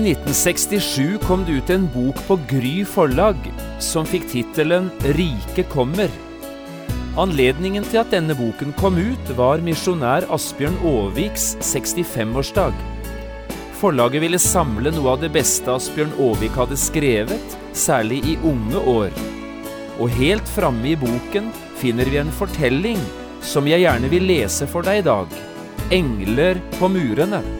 I 1967 kom det ut en bok på Gry forlag som fikk tittelen Rike kommer. Anledningen til at denne boken kom ut, var misjonær Asbjørn Aaviks 65-årsdag. Forlaget ville samle noe av det beste Asbjørn Aavik hadde skrevet, særlig i unge år. Og helt framme i boken finner vi en fortelling som jeg gjerne vil lese for deg i dag. Engler på murene.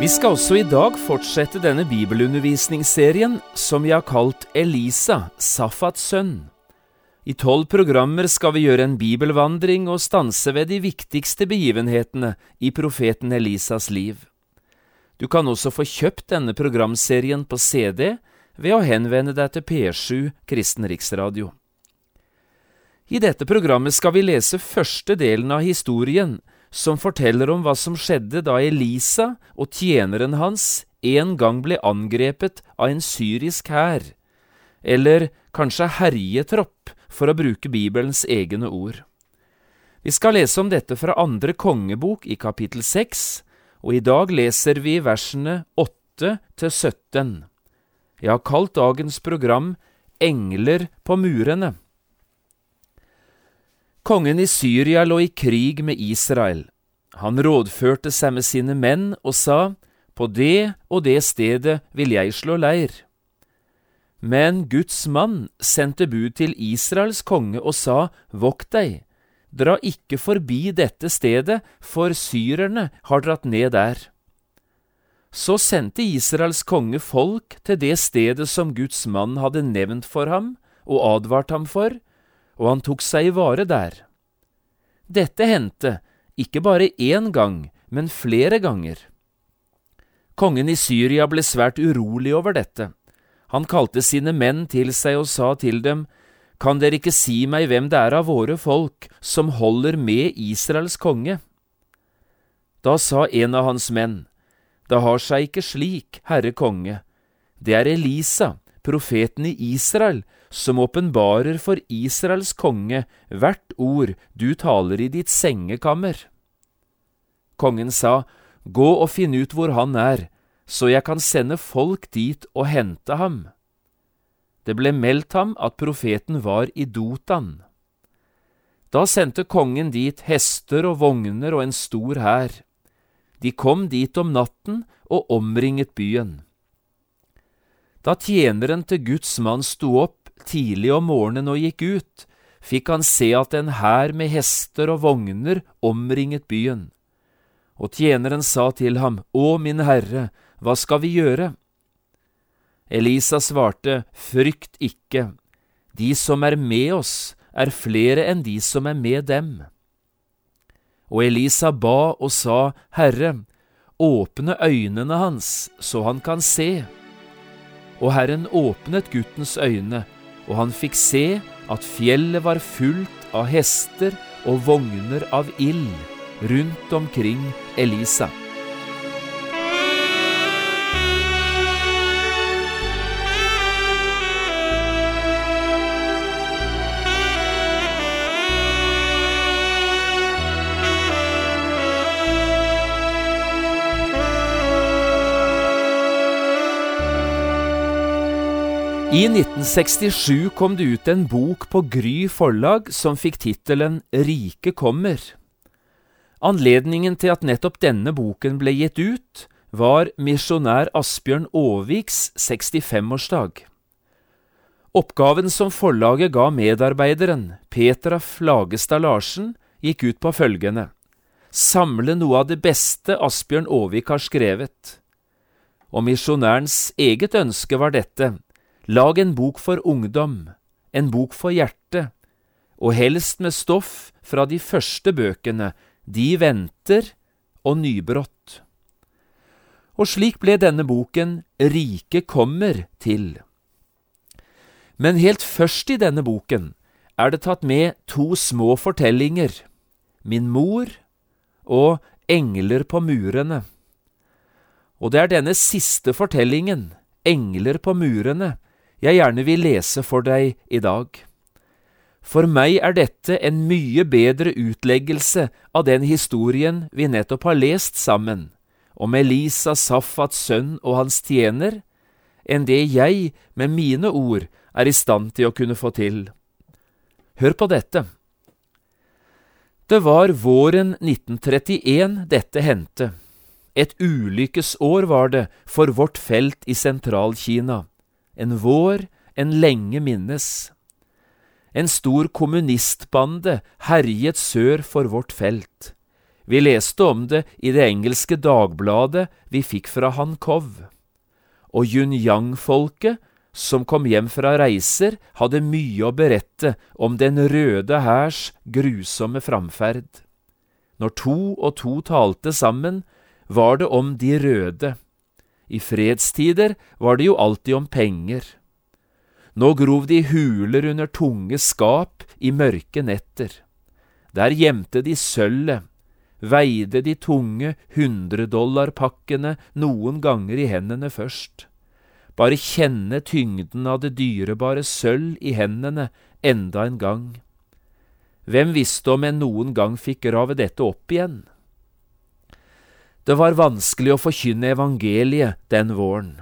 Vi skal også i dag fortsette denne bibelundervisningsserien som vi har kalt Elisa, Safats sønn. I tolv programmer skal vi gjøre en bibelvandring og stanse ved de viktigste begivenhetene i profeten Elisas liv. Du kan også få kjøpt denne programserien på CD ved å henvende deg til P7 Kristen Riksradio. I dette programmet skal vi lese første delen av historien som forteller om hva som skjedde da Elisa og tjeneren hans en gang ble angrepet av en syrisk hær, eller kanskje herjetropp, for å bruke Bibelens egne ord. Vi skal lese om dette fra andre kongebok i kapittel 6, og i dag leser vi versene 8 til 17. Jeg har kalt dagens program Engler på murene. Kongen i Syria lå i krig med Israel. Han rådførte seg med sine menn og sa, På det og det stedet vil jeg slå leir. Men Guds mann sendte bud til Israels konge og sa, Vokt deg, dra ikke forbi dette stedet, for syrerne har dratt ned der. Så sendte Israels konge folk til det stedet som Guds mann hadde nevnt for ham og advart ham for, og han tok seg i vare der. Dette hendte ikke bare én gang, men flere ganger. Kongen i Syria ble svært urolig over dette. Han kalte sine menn til seg og sa til dem, Kan dere ikke si meg hvem det er av våre folk som holder med Israels konge? Da sa en av hans menn, Det har seg ikke slik, Herre konge. Det er Elisa, profeten i Israel, som åpenbarer for Israels konge hvert ord du taler i ditt sengekammer. Kongen sa, Gå og finn ut hvor han er, så jeg kan sende folk dit og hente ham. Det ble meldt ham at profeten var i Dotan. Da sendte kongen dit hester og vogner og en stor hær. De kom dit om natten og omringet byen. Da tjeneren til Guds mann sto opp tidlig om morgenen og gikk ut, fikk han se at en hær med hester og vogner omringet byen. Og tjeneren sa til ham, Å, min herre, hva skal vi gjøre? Elisa svarte, Frykt ikke, de som er med oss, er flere enn de som er med dem. Og Elisa ba og sa, Herre, åpne øynene hans, så han kan se. Og Herren åpnet guttens øyne, og han fikk se at fjellet var fullt av hester og vogner av ild rundt omkring Elisa. I 1967 kom det ut en bok på Gry forlag som fikk tittelen Rike kommer. Anledningen til at nettopp denne boken ble gitt ut, var misjonær Asbjørn Aaviks 65-årsdag. Oppgaven som forlaget ga medarbeideren, Petra Flagestad Larsen, gikk ut på følgende. samle noe av det beste Asbjørn Aavik har skrevet. Og misjonærens eget ønske var dette, lag en bok for ungdom, en bok for hjertet, og helst med stoff fra de første bøkene, De venter og Nybrott. Og slik ble denne boken Rike kommer til. Men helt først i denne boken er det tatt med to små fortellinger, Min mor og Engler på murene. Og det er denne siste fortellingen, Engler på murene, jeg gjerne vil lese for deg i dag. For meg er dette en mye bedre utleggelse av den historien vi nettopp har lest sammen, om Elisa Safats sønn og hans tjener, enn det jeg med mine ord er i stand til å kunne få til. Hør på dette. Det var våren 1931 dette hendte. Et ulykkesår var det for vårt felt i Sentral-Kina. En vår en lenge minnes. En stor kommunistbande herjet sør for vårt felt. Vi leste om det i det engelske dagbladet vi fikk fra Hankov. Og Yunyang-folket som kom hjem fra reiser, hadde mye å berette om Den røde hærs grusomme framferd. Når to og to talte sammen, var det om de røde. I fredstider var det jo alltid om penger. Nå grov de huler under tunge skap i mørke netter. Der gjemte de sølvet, veide de tunge hundredollarpakkene noen ganger i hendene først bare kjenne tyngden av det dyrebare sølv i hendene enda en gang. Hvem visste om en noen gang fikk grave dette opp igjen? Det var vanskelig å forkynne evangeliet den våren.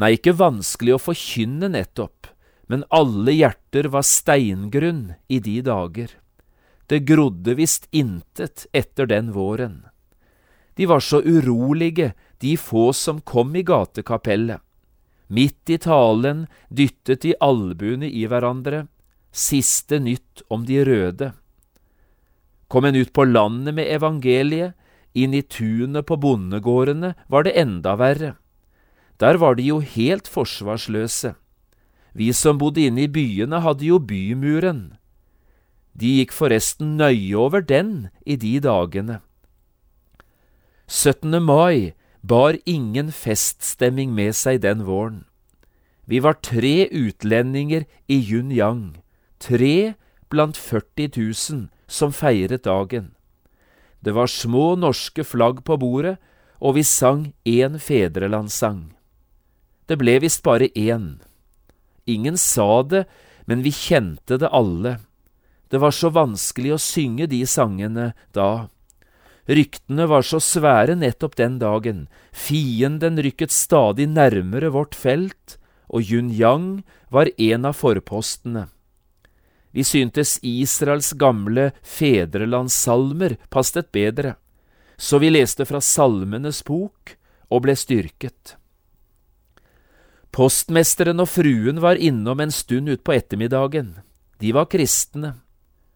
Nei, ikke vanskelig å forkynne nettopp, men alle hjerter var steingrunn i de dager. Det grodde visst intet etter den våren. De var så urolige, de få som kom i gatekapellet. Midt i talen dyttet de albuene i hverandre, siste nytt om de røde. Kom en ut på landet med evangeliet, inn i tunet på bondegårdene var det enda verre. Der var de jo helt forsvarsløse. Vi som bodde inne i byene, hadde jo bymuren. De gikk forresten nøye over den i de dagene. 17. mai bar ingen feststemning med seg den våren. Vi var tre utlendinger i Yunyang, tre blant 40 000 som feiret dagen. Det var små norske flagg på bordet, og vi sang én fedrelandssang. Det ble visst bare én. Ingen sa det, men vi kjente det alle. Det var så vanskelig å synge de sangene da. Ryktene var så svære nettopp den dagen, fienden rykket stadig nærmere vårt felt, og Yun Yang var en av forpostene. Vi syntes Israels gamle fedrelandssalmer passet bedre, så vi leste fra Salmenes bok og ble styrket. Postmesteren og fruen var innom en stund utpå ettermiddagen. De var kristne.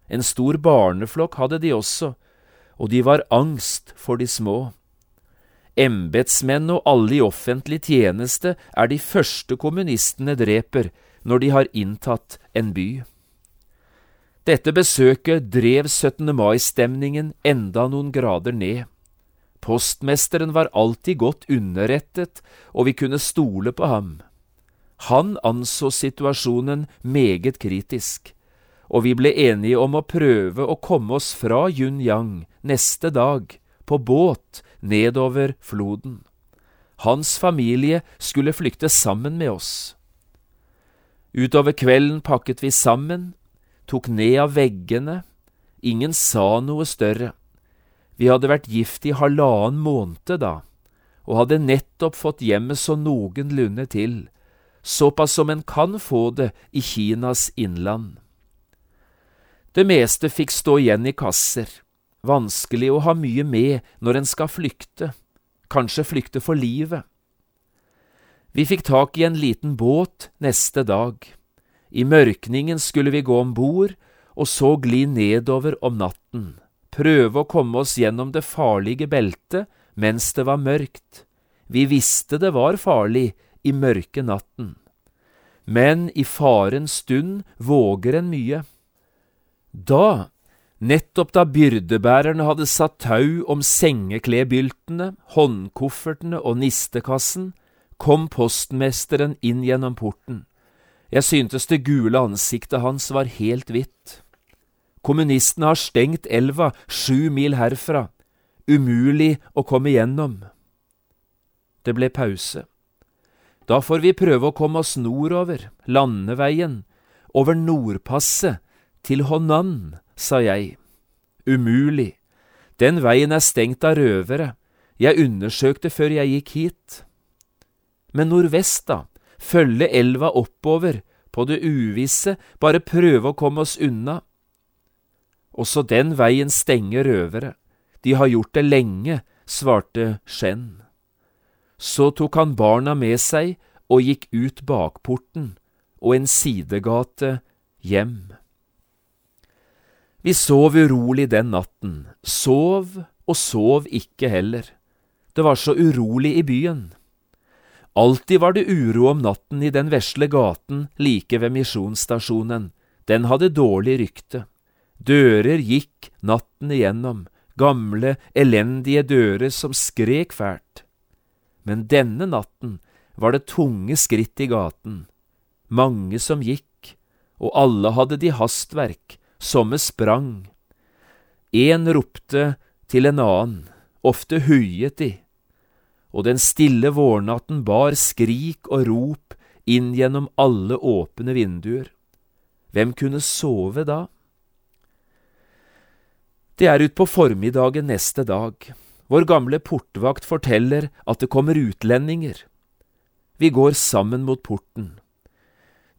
En stor barneflokk hadde de også, og de var angst for de små. Embetsmenn og alle i offentlig tjeneste er de første kommunistene dreper når de har inntatt en by. Dette besøket drev 17. mai-stemningen enda noen grader ned. Postmesteren var alltid godt underrettet, og vi kunne stole på ham. Han anså situasjonen meget kritisk og vi ble enige om å prøve å komme oss fra Yunyang neste dag, på båt, nedover floden. Hans familie skulle flykte sammen med oss. Utover kvelden pakket vi sammen, tok ned av veggene, ingen sa noe større. Vi hadde vært gift i halvannen måned da, og hadde nettopp fått hjemmet så noenlunde til, såpass som en kan få det i Kinas innland. Det meste fikk stå igjen i kasser, vanskelig å ha mye med når en skal flykte, kanskje flykte for livet. Vi fikk tak i en liten båt neste dag. I mørkningen skulle vi gå om bord og så gli nedover om natten, prøve å komme oss gjennom det farlige beltet mens det var mørkt. Vi visste det var farlig i mørke natten. Men i farens stund våger en mye. Da, nettopp da byrdebærerne hadde satt tau om sengeklebyltene, håndkoffertene og nistekassen, kom postmesteren inn gjennom porten. Jeg syntes det gule ansiktet hans var helt hvitt. Kommunistene har stengt elva sju mil herfra. Umulig å komme gjennom. Det ble pause. Da får vi prøve å komme oss nordover, landeveien, over Nordpasset, til Honan, sa jeg. Umulig. Den veien er stengt av røvere. Jeg undersøkte før jeg gikk hit. Men nordvest, da? Følge elva oppover, på det uvisse, bare prøve å komme oss unna. Også den veien stenger røvere. De har gjort det lenge, svarte Skjenn. Så tok han barna med seg og gikk ut bakporten og en sidegate hjem. Vi sov urolig den natten, sov og sov ikke heller. Det var så urolig i byen. Alltid var det uro om natten i den vesle gaten like ved misjonsstasjonen, den hadde dårlig rykte. Dører gikk natten igjennom, gamle, elendige dører som skrek fælt. Men denne natten var det tunge skritt i gaten, mange som gikk, og alle hadde de hastverk, somme sprang. En ropte til en annen, ofte huiet de og den stille vårnatten bar skrik og rop inn gjennom alle åpne vinduer. Hvem kunne sove da? Det er utpå formiddagen neste dag. Vår gamle portvakt forteller at det kommer utlendinger. Vi går sammen mot porten.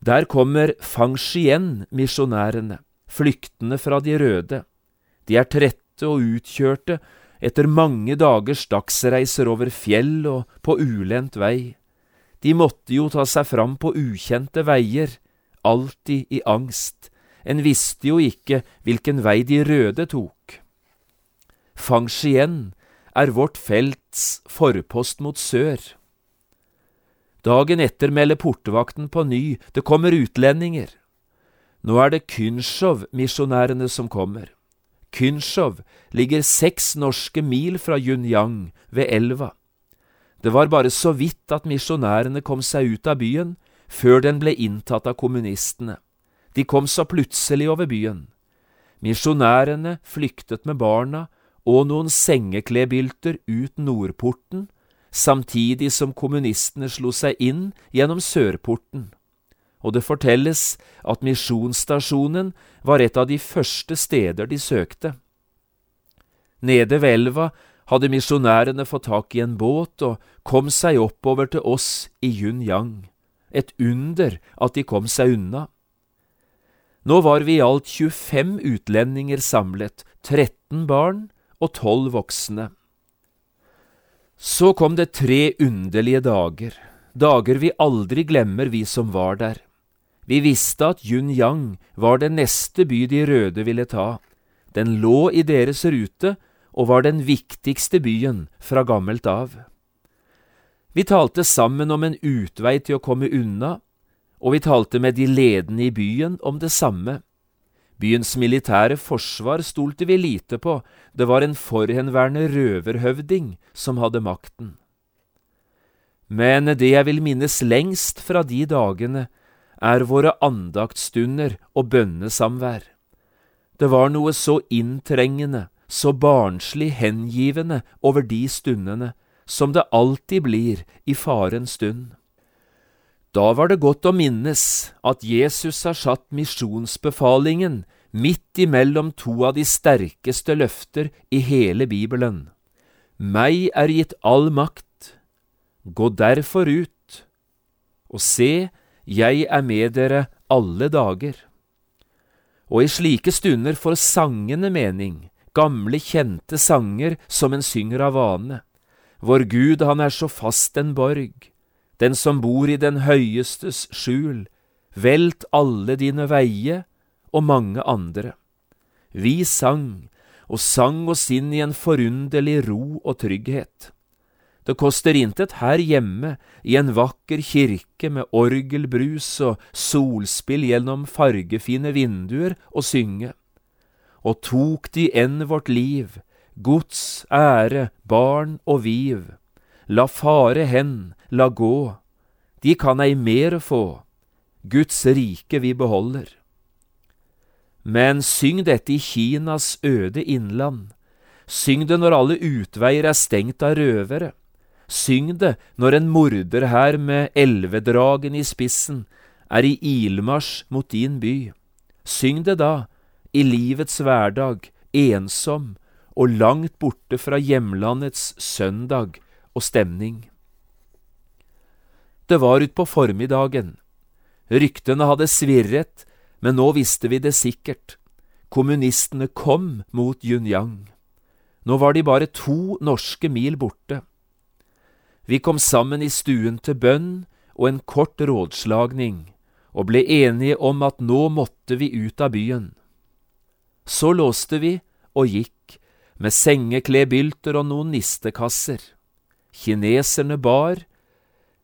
Der kommer Fangchien-misjonærene, flyktende fra de røde. De er trette og utkjørte etter mange dagers dagsreiser over fjell og på ulendt vei. De måtte jo ta seg fram på ukjente veier, alltid i angst, en visste jo ikke hvilken vei de røde tok. Fangsien er vårt felts forpost mot sør. Dagen etter melder portvakten på ny, det kommer utlendinger. Nå er det Kynsjov-misjonærene som kommer. Kynshov ligger seks norske mil fra Yunyang, ved elva. Det var bare så vidt at misjonærene kom seg ut av byen, før den ble inntatt av kommunistene. De kom så plutselig over byen. Misjonærene flyktet med barna og noen sengeklebylter ut nordporten, samtidig som kommunistene slo seg inn gjennom sørporten og det fortelles at misjonsstasjonen var et av de første steder de søkte. Nede ved elva hadde misjonærene fått tak i en båt og kom seg oppover til oss i Yunyang. Et under at de kom seg unna. Nå var vi i alt 25 utlendinger samlet, 13 barn og 12 voksne. Så kom det tre underlige dager, dager vi aldri glemmer, vi som var der. Vi visste at Yunyang var den neste by de røde ville ta. Den lå i deres rute og var den viktigste byen fra gammelt av. Vi talte sammen om en utvei til å komme unna, og vi talte med de ledende i byen om det samme. Byens militære forsvar stolte vi lite på, det var en forhenværende røverhøvding som hadde makten. Men det jeg vil minnes lengst fra de dagene, er våre andaktstunder og bønnesamvær. Det var noe så inntrengende, så barnslig hengivende over de stundene, som det alltid blir i farens stund. Da var det godt å minnes at Jesus har satt misjonsbefalingen midt imellom to av de sterkeste løfter i hele Bibelen. Meg er gitt all makt. Gå derfor ut, og se, jeg er med dere alle dager. Og i slike stunder får sangene mening, gamle, kjente sanger som en synger av vane. Vår Gud, han er så fast en borg, den som bor i den høyestes skjul, velt alle dine veie og mange andre. Vi sang, og sang oss inn i en forunderlig ro og trygghet. Det koster intet her hjemme, i en vakker kirke med orgelbrus og solspill gjennom fargefine vinduer, å synge. Og tok de enn vårt liv, gods, ære, barn og viv, la fare hen, la gå, de kan ei mer få, Guds rike vi beholder. Men syng dette i Kinas øde innland, syng det når alle utveier er stengt av røvere, syng det når en morder her med elvedragen i spissen er i ilmarsj mot din by, syng det da, i livets hverdag, ensom og langt borte fra hjemlandets søndag og stemning. Det var utpå formiddagen. Ryktene hadde svirret, men nå visste vi det sikkert. Kommunistene kom mot Yunyang. Nå var de bare to norske mil borte. Vi kom sammen i stuen til bønn og en kort rådslagning, og ble enige om at nå måtte vi ut av byen. Så låste vi og gikk, med sengeklebylter og noen nistekasser. Kineserne bar,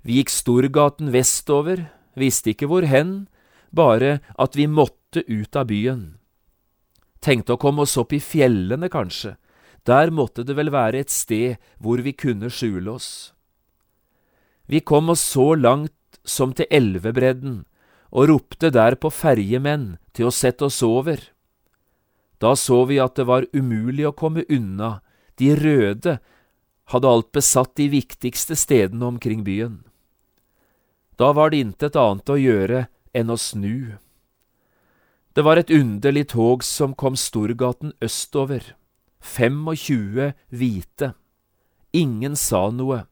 vi gikk Storgaten vestover, visste ikke hvor hen, bare at vi måtte ut av byen. Tenkte å komme oss opp i fjellene, kanskje, der måtte det vel være et sted hvor vi kunne skjule oss. Vi kom oss så langt som til elvebredden, og ropte der på ferjemenn til å sette oss over. Da så vi at det var umulig å komme unna, de røde hadde alt besatt de viktigste stedene omkring byen. Da var det intet annet å gjøre enn å snu. Det var et underlig tog som kom Storgaten østover, 25 hvite. Ingen sa noe,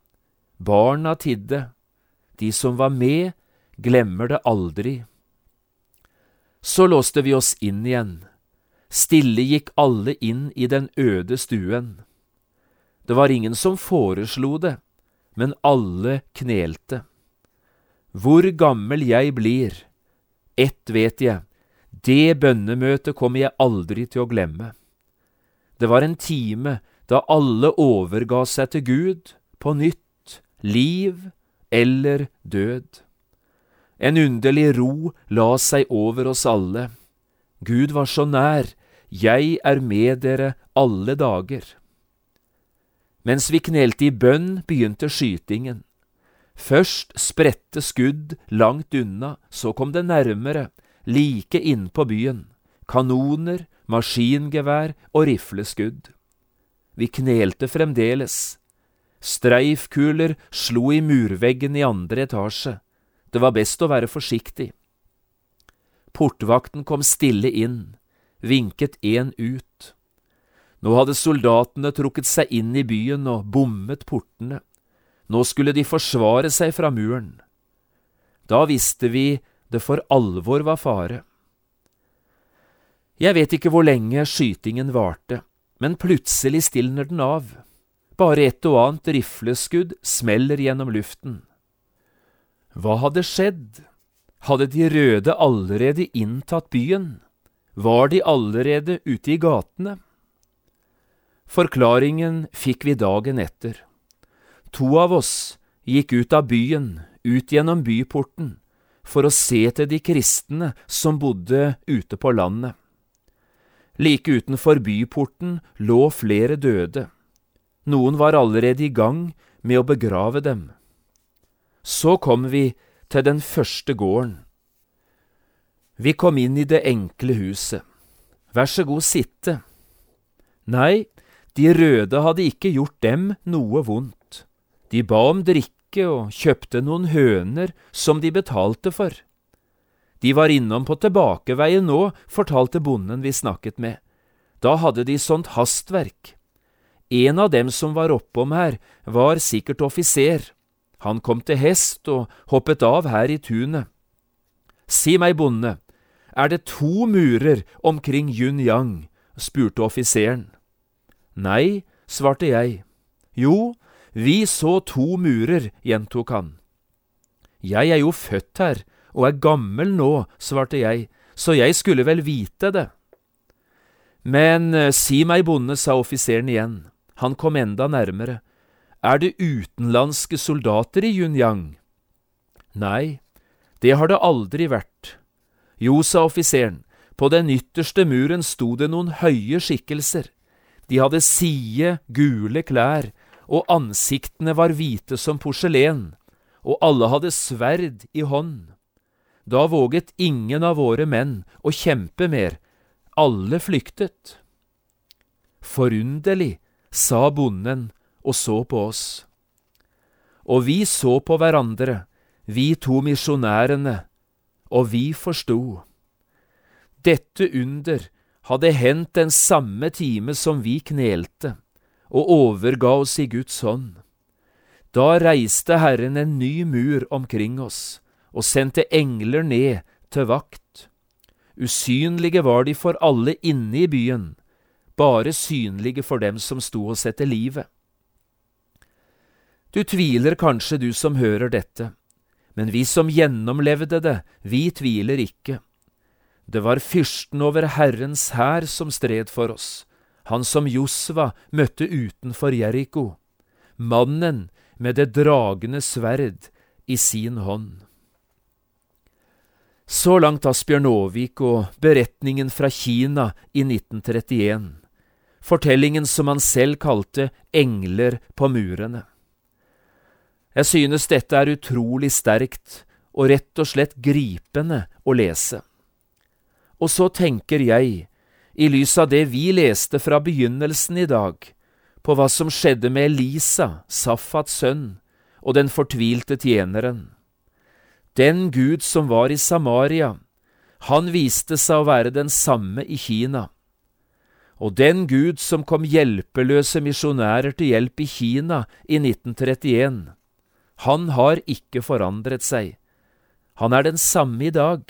barna tidde, de som var med, glemmer det aldri. Så låste vi oss inn igjen, stille gikk alle inn i den øde stuen. Det var ingen som foreslo det, men alle knelte. Hvor gammel jeg blir, ett vet jeg, det bønnemøtet kommer jeg aldri til å glemme. Det var en time da alle overga seg til Gud, på nytt, liv eller død. En underlig ro la seg over oss alle. Gud var så nær, jeg er med dere alle dager. Mens vi knelte i bønn, begynte skytingen. Først spredte skudd langt unna, så kom det nærmere, like innpå byen. Kanoner, maskingevær og rifleskudd. Vi knelte fremdeles. Streifkuler slo i murveggen i andre etasje. Det var best å være forsiktig. Portvakten kom stille inn, vinket én ut. Nå hadde soldatene trukket seg inn i byen og bommet portene. Nå skulle de forsvare seg fra muren. Da visste vi det for alvor var fare. Jeg vet ikke hvor lenge skytingen varte, men plutselig stilner den av. Bare et og annet rifleskudd smeller gjennom luften. Hva hadde skjedd? Hadde de røde allerede inntatt byen? Var de allerede ute i gatene? Forklaringen fikk vi dagen etter. To av oss gikk ut av byen, ut gjennom byporten, for å se til de kristne som bodde ute på landet. Like utenfor byporten lå flere døde. Noen var allerede i gang med å begrave dem. Så kom vi til den første gården. Vi kom inn i det enkle huset. Vær så god sitte. Nei, de røde hadde ikke gjort dem noe vondt. De ba om drikke og kjøpte noen høner som de betalte for. De var innom på tilbakeveien nå, fortalte bonden vi snakket med. Da hadde de sånt hastverk. En av dem som var oppom her, var sikkert offiser. Han kom til hest og hoppet av her i tunet. Si meg, bonde, er det to murer omkring Yunyang? spurte offiseren. Nei, svarte jeg. Jo, vi så to murer, gjentok han. Jeg er jo født her og er gammel nå, svarte jeg, så jeg skulle vel vite det. Men eh, si meg, bonde, sa offiseren igjen. Han kom enda nærmere. Er det utenlandske soldater i Yunyang? Nei, det har det aldri vært. Jo, sa offiseren, på den ytterste muren sto det noen høye skikkelser. De hadde side, gule klær, og ansiktene var hvite som porselen, og alle hadde sverd i hånd. Da våget ingen av våre menn å kjempe mer, alle flyktet. Forunderlig, sa bonden og så på oss. Og vi så på hverandre, vi to misjonærene, og vi forsto. Dette under hadde hendt den samme time som vi knelte og overga oss i Guds hånd. Da reiste Herren en ny mur omkring oss og sendte engler ned til vakt. Usynlige var de for alle inne i byen, bare synlige for dem som sto og sette livet. Du tviler kanskje, du som hører dette, men vi som gjennomlevde det, vi tviler ikke. Det var fyrsten over Herrens hær som stred for oss, han som Josva møtte utenfor Jeriko, mannen med det dragende sverd i sin hånd. Så langt Asbjørn Aavik og beretningen fra Kina i 1931, fortellingen som han selv kalte Engler på murene. Jeg synes dette er utrolig sterkt og rett og slett gripende å lese. Og så tenker jeg, i lys av det vi leste fra begynnelsen i dag, på hva som skjedde med Elisa, Safats sønn, og den fortvilte tjeneren. Den Gud som var i Samaria, han viste seg å være den samme i Kina. Og den Gud som kom hjelpeløse misjonærer til hjelp i Kina i 1931, han har ikke forandret seg. Han er den samme i dag.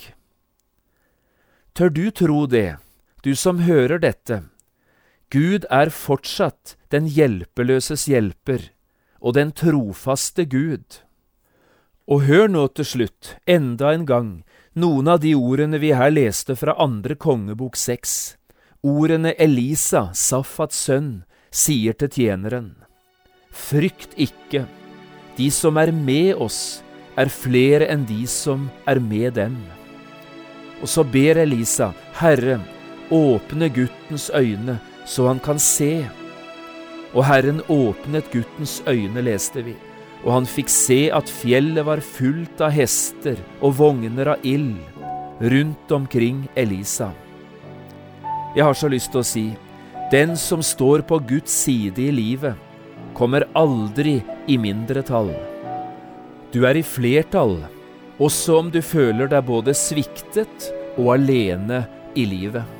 Tør du tro det, du som hører dette? Gud er fortsatt den hjelpeløses hjelper og den trofaste Gud. Og hør nå til slutt, enda en gang, noen av de ordene vi her leste fra andre kongebok seks, ordene Elisa, Safats sønn, sier til tjeneren. Frykt ikke. De som er med oss, er flere enn de som er med dem. Og så ber Elisa, Herre, åpne guttens øyne, så han kan se. Og Herren åpnet guttens øyne, leste vi, og han fikk se at fjellet var fullt av hester og vogner av ild rundt omkring Elisa. Jeg har så lyst til å si, den som står på Guds side i livet, kommer aldri i mindretall. Du er i flertall, også om du føler deg både sviktet og alene i livet.